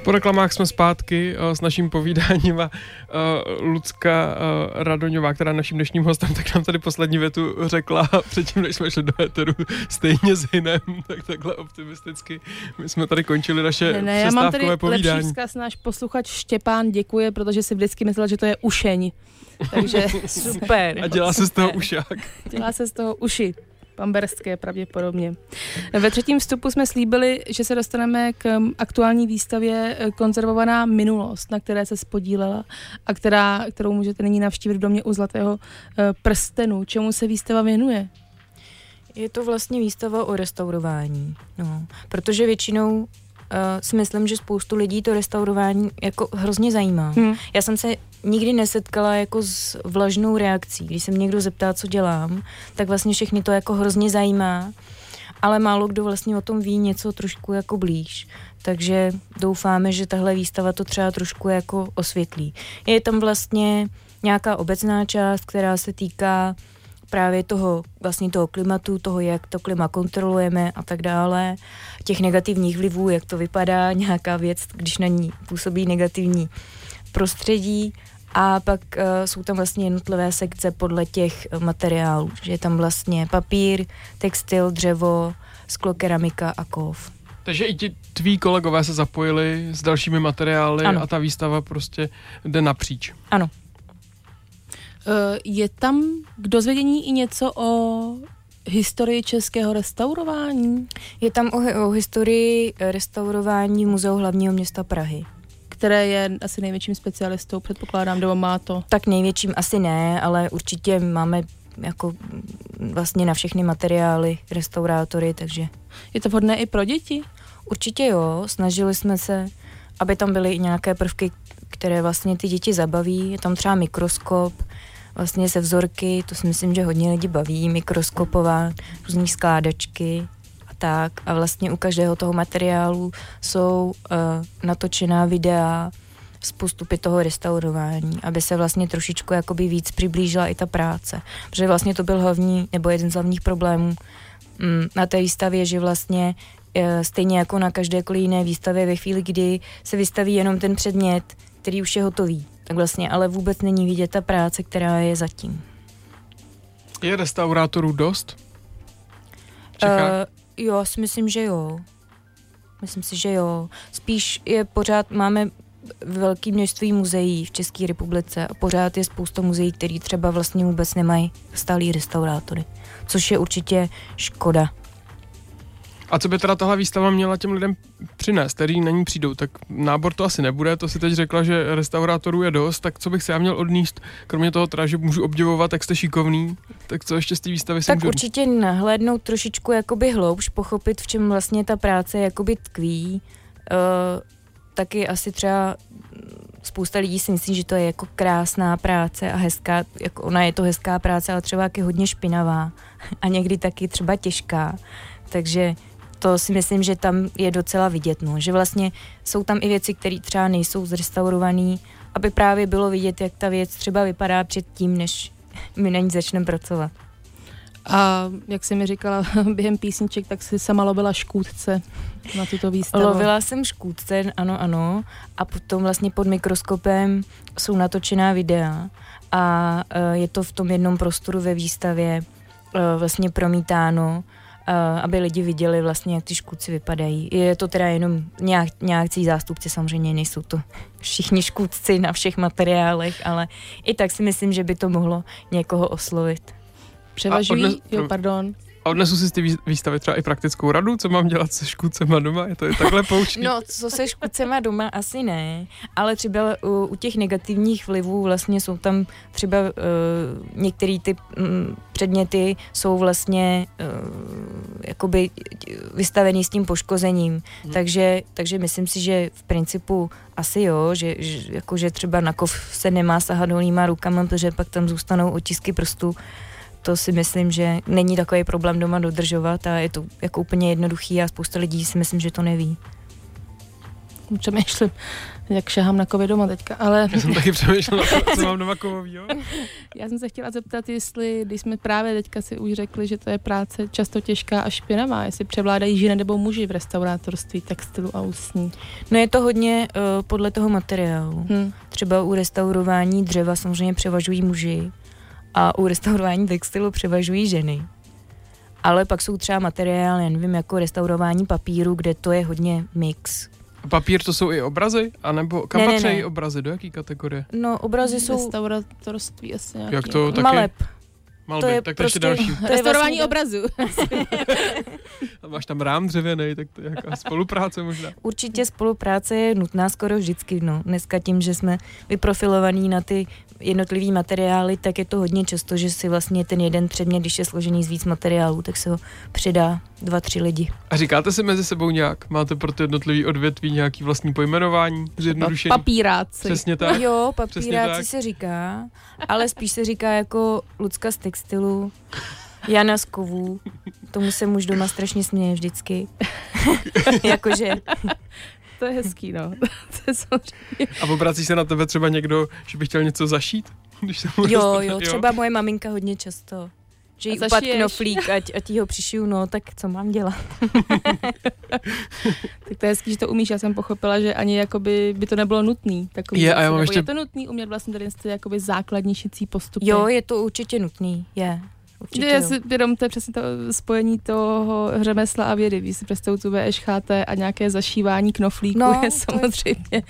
Po reklamách jsme zpátky uh, s naším povídáním a uh, Lucka uh, Radoňová, která naším dnešním hostem, tak nám tady poslední větu řekla předtím, než jsme šli do éteru stejně s Hinem, tak takhle optimisticky. My jsme tady končili naše Ne, ne, já mám tady přestávkové lepší povídání. vzkaz. Náš posluchač Štěpán děkuje, protože si vždycky myslel, že to je ušeň. Takže super. A dělá se z toho ušák. Dělá se z toho uši. Pamberské pravděpodobně. Ve třetím vstupu jsme slíbili, že se dostaneme k aktuální výstavě eh, Konzervovaná minulost, na které se spodílela a která, kterou můžete nyní navštívit v domě u Zlatého eh, prstenu. Čemu se výstava věnuje? Je to vlastně výstava o restaurování, no. protože většinou si myslím, že spoustu lidí to restaurování jako hrozně zajímá. Hm. Já jsem se nikdy nesetkala jako s vlažnou reakcí. Když se mě někdo zeptá, co dělám, tak vlastně všechny to jako hrozně zajímá, ale málo kdo vlastně o tom ví něco trošku jako blíž. Takže doufáme, že tahle výstava to třeba trošku jako osvětlí. Je tam vlastně nějaká obecná část, která se týká právě toho, vlastně toho klimatu, toho, jak to klima kontrolujeme a tak dále, těch negativních vlivů, jak to vypadá, nějaká věc, když na ní působí negativní prostředí a pak uh, jsou tam vlastně jednotlivé sekce podle těch uh, materiálů, že je tam vlastně papír, textil, dřevo, sklo, keramika a kov. Takže i ti tví kolegové se zapojili s dalšími materiály Ano. a ta výstava prostě jde napříč. Ano, Eh, Je tam k dozvědění i něco o historii českého restaurování, je tam o, o historii eh, restaurování Muzeu hlavního města Prahy. které je asi největším specialistou, předpokládám, nebo má to. Tak největším asi ne, ale určitě máme jako vlastně na všechny materiály restaurátory, takže Je to vhodné i pro děti? určitě jo, snažili jsme se, aby tam byly i nějaké prvky, které vlastně ty děti zabaví. Je tam třeba mikroskop, vlastně se vzorky, to si myslím, že hodně lidí baví, mikroskopová, různý skládačky a tak. A vlastně u každého toho materiálu jsou uh, natočená videa z postupy toho restaurování, aby se vlastně trošičku jakoby víc přiblížila i ta práce. Protože vlastně to byl hlavní, nebo jeden z hlavních problémů mm, na té výstavě, že vlastně eh, stejně jako na každékoliv jiné výstavě ve chvíli, kdy se vystaví jenom ten předmět, který už je hotový, tak vlastně ale vůbec není vidět ta práce, která je zatím. Je restaurátorů dost? Uh, jo, si myslím, že jo. Myslím si, že jo. Spíš je pořád, máme velké množství muzeí v České republice a pořád je spousta muzeí, který třeba vlastně vůbec nemají stálý restaurátory, což je určitě škoda. A co by teda tahle výstava měla těm lidem přinést, který na ní přijdou? Tak nábor to asi nebude, to si teď řekla, že restaurátorů je dost, tak co bych se já měl odníst, kromě toho teda, že můžu obdivovat, jak jste šikovný, tak co ještě z té výstavy si Tak můžu určitě nahlédnout trošičku jakoby hloubš, pochopit, v čem vlastně ta práce jakoby tkví. Uh, taky asi třeba spousta lidí si myslí, že to je jako krásná práce a hezká, jako ona je to hezká práce, ale třeba je hodně špinavá a někdy taky třeba těžká. Takže to si myslím, že tam je docela vidět, no. že vlastně jsou tam i věci, které třeba nejsou zrestaurované, aby právě bylo vidět, jak ta věc třeba vypadá předtím, než my na ní začneme pracovat. A jak jsi mi říkala během písniček, tak si sama lovila škůdce na tuto výstavu. Lovila jsem škůdce, ano, ano, a potom vlastně pod mikroskopem jsou natočená videa a uh, je to v tom jednom prostoru ve výstavě uh, vlastně promítáno, aby lidi viděli vlastně, jak ty škůdci vypadají. Je to teda jenom nějak, nějakcí zástupci, samozřejmě nejsou to všichni škůdci na všech materiálech, ale i tak si myslím, že by to mohlo někoho oslovit. Převažují, odnes- jo, pardon. A odnesu si z té vý- výstavy třeba i praktickou radu, co mám dělat se škůdcema doma, je to je takhle poučný. No, co se škůdcema doma, asi ne, ale třeba u, u těch negativních vlivů vlastně jsou tam třeba uh, některé ty mm, předměty jsou vlastně uh, jakoby vystavený s tím poškozením, hmm. takže, takže myslím si, že v principu asi jo, že, že, jako, že třeba na kov se nemá sahat holýma rukama, protože pak tam zůstanou otisky prstů, to si myslím, že není takový problém doma dodržovat a je to jako úplně jednoduchý a spousta lidí si myslím, že to neví. Přemýšlím, jak šahám na kovy doma teďka, ale Já jsem taky přemýšlel, co mám doma kovovýho. já jsem se chtěla zeptat, jestli, když jsme právě teďka si už řekli, že to je práce často těžká a špinavá, jestli převládají ženy nebo muži v restaurátorství, textilu a ústní. No je to hodně uh, podle toho materiálu. Hm. Třeba u restaurování dřeva samozřejmě převažují muži a u restaurování textilu převažují ženy. Ale pak jsou třeba materiály, nevím, jako restaurování papíru, kde to je hodně mix. A papír to jsou i obrazy? A nebo kam Ne, ne, patří ne. obrazy? Do jaký kategorie? No, obrazy jsou Restaurátorství asi nějaký. Jak to taky? maleb. Malby, to je tak to ještě prostě- další. to je Restaurování vlastně- obrazu. A máš tam rám dřevěný, tak to je jaká spolupráce možná. Určitě spolupráce je nutná skoro vždycky. No. Dneska tím, že jsme vyprofilovaní na ty jednotlivý materiály, tak je to hodně často, že si vlastně ten jeden předmět, když je složený z víc materiálů, tak se ho přidá dva, tři lidi. A říkáte si mezi sebou nějak? Máte pro ty jednotlivý odvětví nějaký vlastní pojmenování? Zjednodušení? Papíráci. Přesně tak. Jo, papíráci tak. se říká, ale spíš se říká jako Lucka z textilu, Jana z kovů. Tomu se muž doma strašně směje vždycky. Jakože, To je hezký, no. to je samozřejmě. A obrací se na tebe třeba někdo, že by chtěl něco zašít? Když se mu jo, dostane- jo, třeba moje maminka hodně často. Že jí upad knoflík, ať, ať jí ho přišiju, no, tak co mám dělat? Tak to je hezký, že to umíš. Já jsem pochopila, že ani jakoby by to nebylo nutný. Takový Je, a já mám Nebo ještě- je to nutný umět vlastně tady jakoby základní šicí postupy. Jo, je to určitě nutný, je. Určitě Já jo. si jenom to je přesně to spojení toho řemesla a vědy. Víš si představu tu VŠHT a nějaké zašívání knoflíku No, je samozřejmě.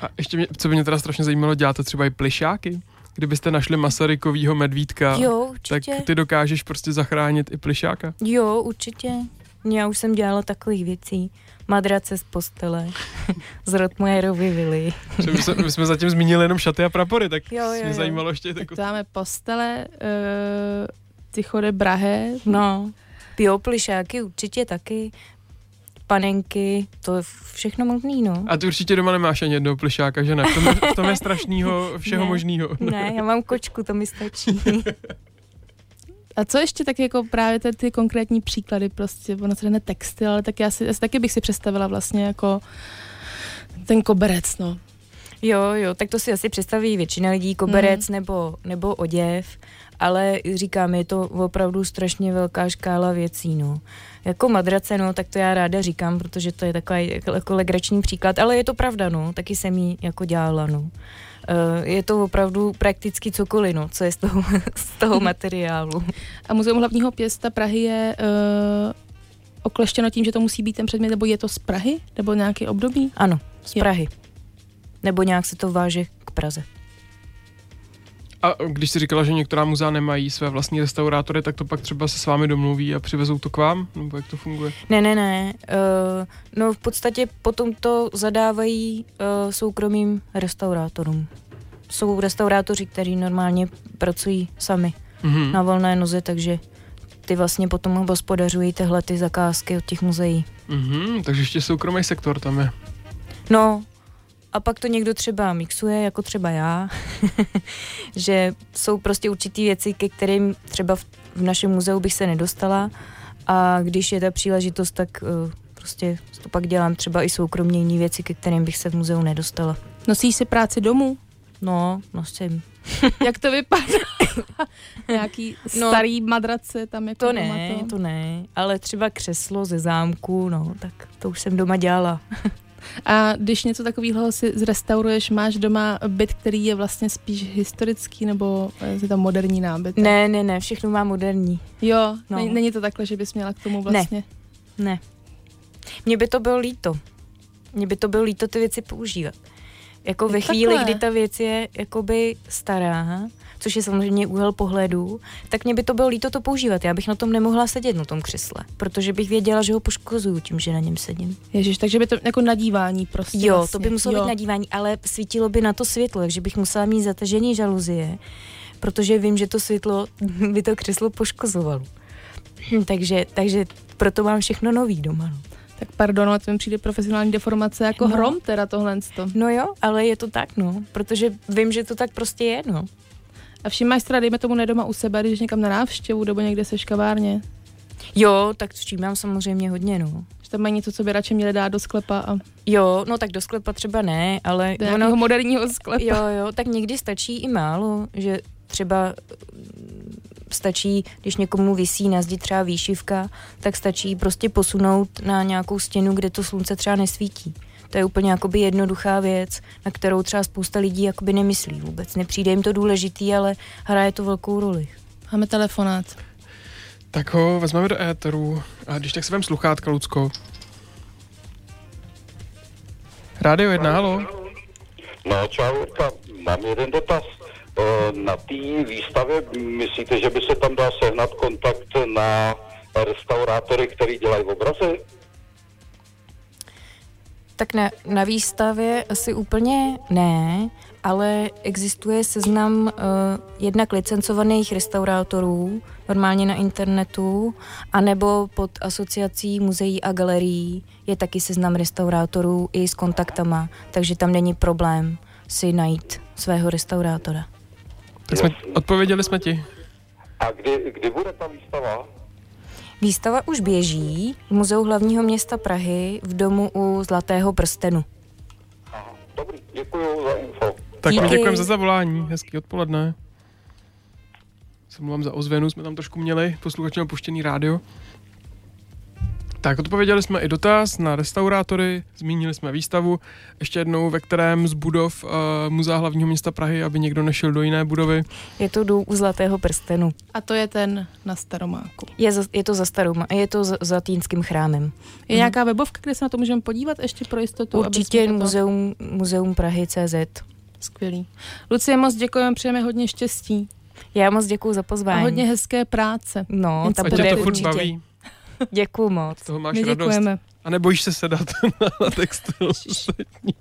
A ještě mě, co by mě teda strašně zajímalo, děláte třeba i plišáky? Kdybyste našli Masarykovýho medvídka, Jo, tak ty dokážeš prostě zachránit i plišáka. Jo, určitě. Já už jsem dělala takových věcí. Madrace z postele, z Rotmajerovy vily. Že my, jsme, my jsme zatím zmínili jenom šaty a prapory, tak Jo, jo, mě jo. zajímalo ještě Tak jako... to máme postele, uh, tychode brahé, No, jo, plišáky určitě taky. Panenky, to je všechno možný, no. A ty určitě doma nemáš ani jednoho plišáka, že ne? V tom je, v tom je strašnýho všeho Ne. možného. Ne, já mám kočku, to mi stačí. A co ještě tak jako právě ty, ty konkrétní příklady, prostě ono se jde textil, ale tak já si, já si taky bych si představila vlastně jako ten koberec, no. Jo, jo, tak to si asi představí většina lidí, koberec nebo, nebo oděv, ale říkám, je to opravdu strašně velká škála věcí, no. Jako madrace, no, tak to já ráda říkám, protože to je takový jako, legrační příklad, ale je to pravda, no, taky jsem ji jako dělala, no. Eh, Je to opravdu prakticky cokoliv, no, co je z toho, z toho materiálu. A Muzeum hlavního pěsta Prahy je uh, okleštěno tím, že to musí být ten předmět, nebo je to z Prahy, nebo nějaký období? Ano, z Jo. Prahy. Nebo nějak se to váže k Praze. A když si říkala, že některá muzea nemají své vlastní restaurátory, tak to pak třeba se s vámi domluví a přivezou to k vám? Nebo jak to funguje? Ne, ne, ne. Uh, no v podstatě potom to zadávají uh, soukromým restaurátorům. Jsou restaurátoři, kteří normálně pracují sami Mhm. na volné noze, takže ty vlastně potom hospodařují tyhle ty zakázky od těch muzeí. Mhm, takže ještě soukromý sektor tam je. No, a pak to někdo třeba mixuje, jako třeba já, že jsou prostě určitý věci, ke kterým třeba v, v našem muzeu bych se nedostala A když je ta příležitost, tak uh, prostě to pak dělám třeba i soukromně jiné věci, ke kterým bych se v muzeu nedostala. Nosíš si práci domů? No, nosím. Jak to vypadá? Nějaký No, starý madrace tam jako To doma ne, to ne, ale třeba křeslo ze zámku, no, tak to už jsem doma dělala. A když něco takového si zrestauruješ, máš doma byt, který je vlastně spíš historický, nebo je to moderní nábytek? Ne, ne, ne, všechno má moderní. Jo, No. není, není to takhle, že bys měla k tomu vlastně. Ne. Mně by to bylo líto. Mně by to bylo líto ty věci používat. Jako Je ve chvíli, takhle. kdy ta věc je jakoby stará, což je samozřejmě úhel pohledu, tak mě by to bylo líto to používat. Já bych na tom nemohla sedět na tom křesle, protože bych věděla, že ho poškozuju tím, že na něm sedím. Ježiš, takže by to jako nadívání prostě Jo, vlastně. to by muselo jo. být nadívání, ale svítilo by na to světlo, takže bych musela mít zatažený žaluzie, protože vím, že to světlo by to křeslo poškozovalo. takže, takže proto mám všechno nový doma. No. Tak pardon, ale to mi přijde profesionální deformace jako No. hrom teda tohle. To. no jo, ale je to tak, no, protože vím, že to tak prostě je, no. A všimáš teda, dejme tomu ne doma u sebe, když někam na návštěvu nebo někde seš kavárně. Jo, tak s čím mám samozřejmě hodně, no. Že tam mají něco, co by radši měli dát do sklepa a Jo, no tak do sklepa třeba ne, ale do nějakého moderního sklepa. Jo, jo, tak někdy stačí i málo, že třeba mm, stačí, když někomu visí na zdi třeba výšivka, tak stačí prostě posunout na nějakou stěnu, kde to slunce třeba nesvítí. To je úplně jakoby jednoduchá věc, na kterou třeba spousta lidí jakoby nemyslí vůbec. Nepřijde jim to důležitý, ale hraje to velkou roli. Máme telefonát. Tak ho vezmeme do éteru. A když tak si vem sluchátka, Lucko. Rádio 1, halo. No, čau. Mám jeden dotaz. Eh, Na té výstavě myslíte, že by se tam dá sehnat kontakt na restaurátory, který dělají obrazy? Tak na, na výstavě asi úplně ne, ale existuje seznam uh, jednak licencovaných restaurátorů, normálně na internetu, anebo pod asociací muzeí a galerií je taky seznam restaurátorů i s kontaktama, takže tam není problém si najít svého restaurátora. Tak jsme, odpověděli jsme ti. A kdy, kdy bude ta výstava? Výstava už běží v Muzeu hlavního města Prahy v domu u Zlatého prstenu. Aha, dobrý, děkuji za info. Tak Díky. děkujeme za zavolání. Hezký odpoledne. Se mluvám za ozvěnu, jsme tam trošku měli, posluchač měl puštěný rádio. Tak odpověděli jsme i dotaz na restaurátory, zmínili jsme výstavu, ještě jednou, ve kterém z budov uh, Muzea hlavního města Prahy, aby někdo nešel do jiné budovy. Je to dům u Zlatého prstenu. A to je ten na Staromáku. Je, za, je to za starou, je to za, za Týnským chrámem. Je nějaká webovka, kde se na to můžeme podívat ještě pro jistotu? aby Určitě to- muzeum, muzeum Prahy CZ. Skvělý. Lucie, moc děkujeme, přejeme hodně štěstí Já moc děkuji za a pozvání. hodně hezké práce. No, ta A bude to furt určitě. baví, Děkuji moc. z toho máš My radost. děkujeme. A nebojíš se sedat na textu ostatní.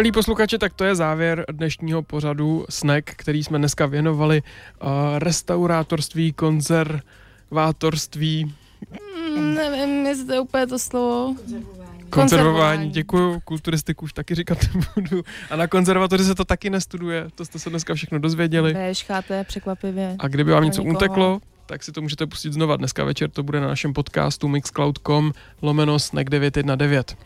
Milí posluchači, tak to je závěr dnešního pořadu Snack, který jsme dneska věnovali uh, restaurátorství, konzervátorství, Mm, nevím, jestli to je úplně to slovo. konzervování. Konzervování. Děkuju, kulturistiku už taky říkat nebudu. A na konzervatoři se to taky nestuduje, to jste se dneska všechno dozvěděli. VŠHT překvapivě. A kdyby vám něco uteklo, tak si to můžete pustit znova. Dneska večer to bude na našem podcastu mixcloud.com lomeno snack 919.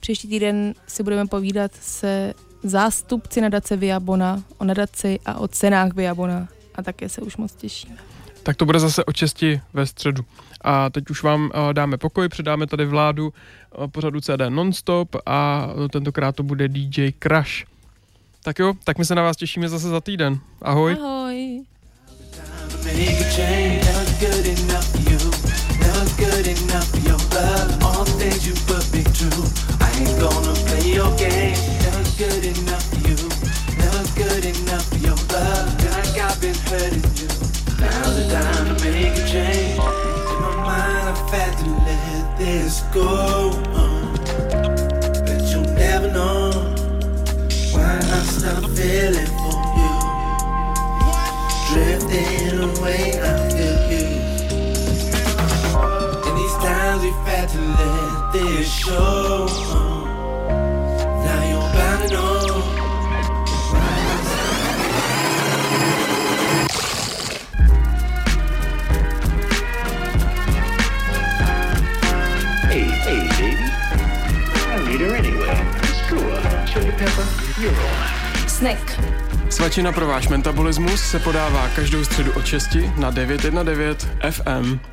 Příští týden si budeme povídat se zástupci nadace Viabona o nadaci a o cenách Viabona. A také se už moc těšíme. Tak to bude zase o česti ve středu. A teď už vám eh, dáme pokoj, předáme tady vládu eh, pořadu CD Nonstop a eh, tentokrát to bude DJ Crash. Tak jo, tak my se na vás těšíme zase za týden. Ahoj. Ahoj. Go on. But you'll never know why I stop feeling for you. Drifting away, I feel you. In these times we've had to let this show on. Snack. Svačina pro váš metabolismus se podává každou středu od 6 na 919 FM.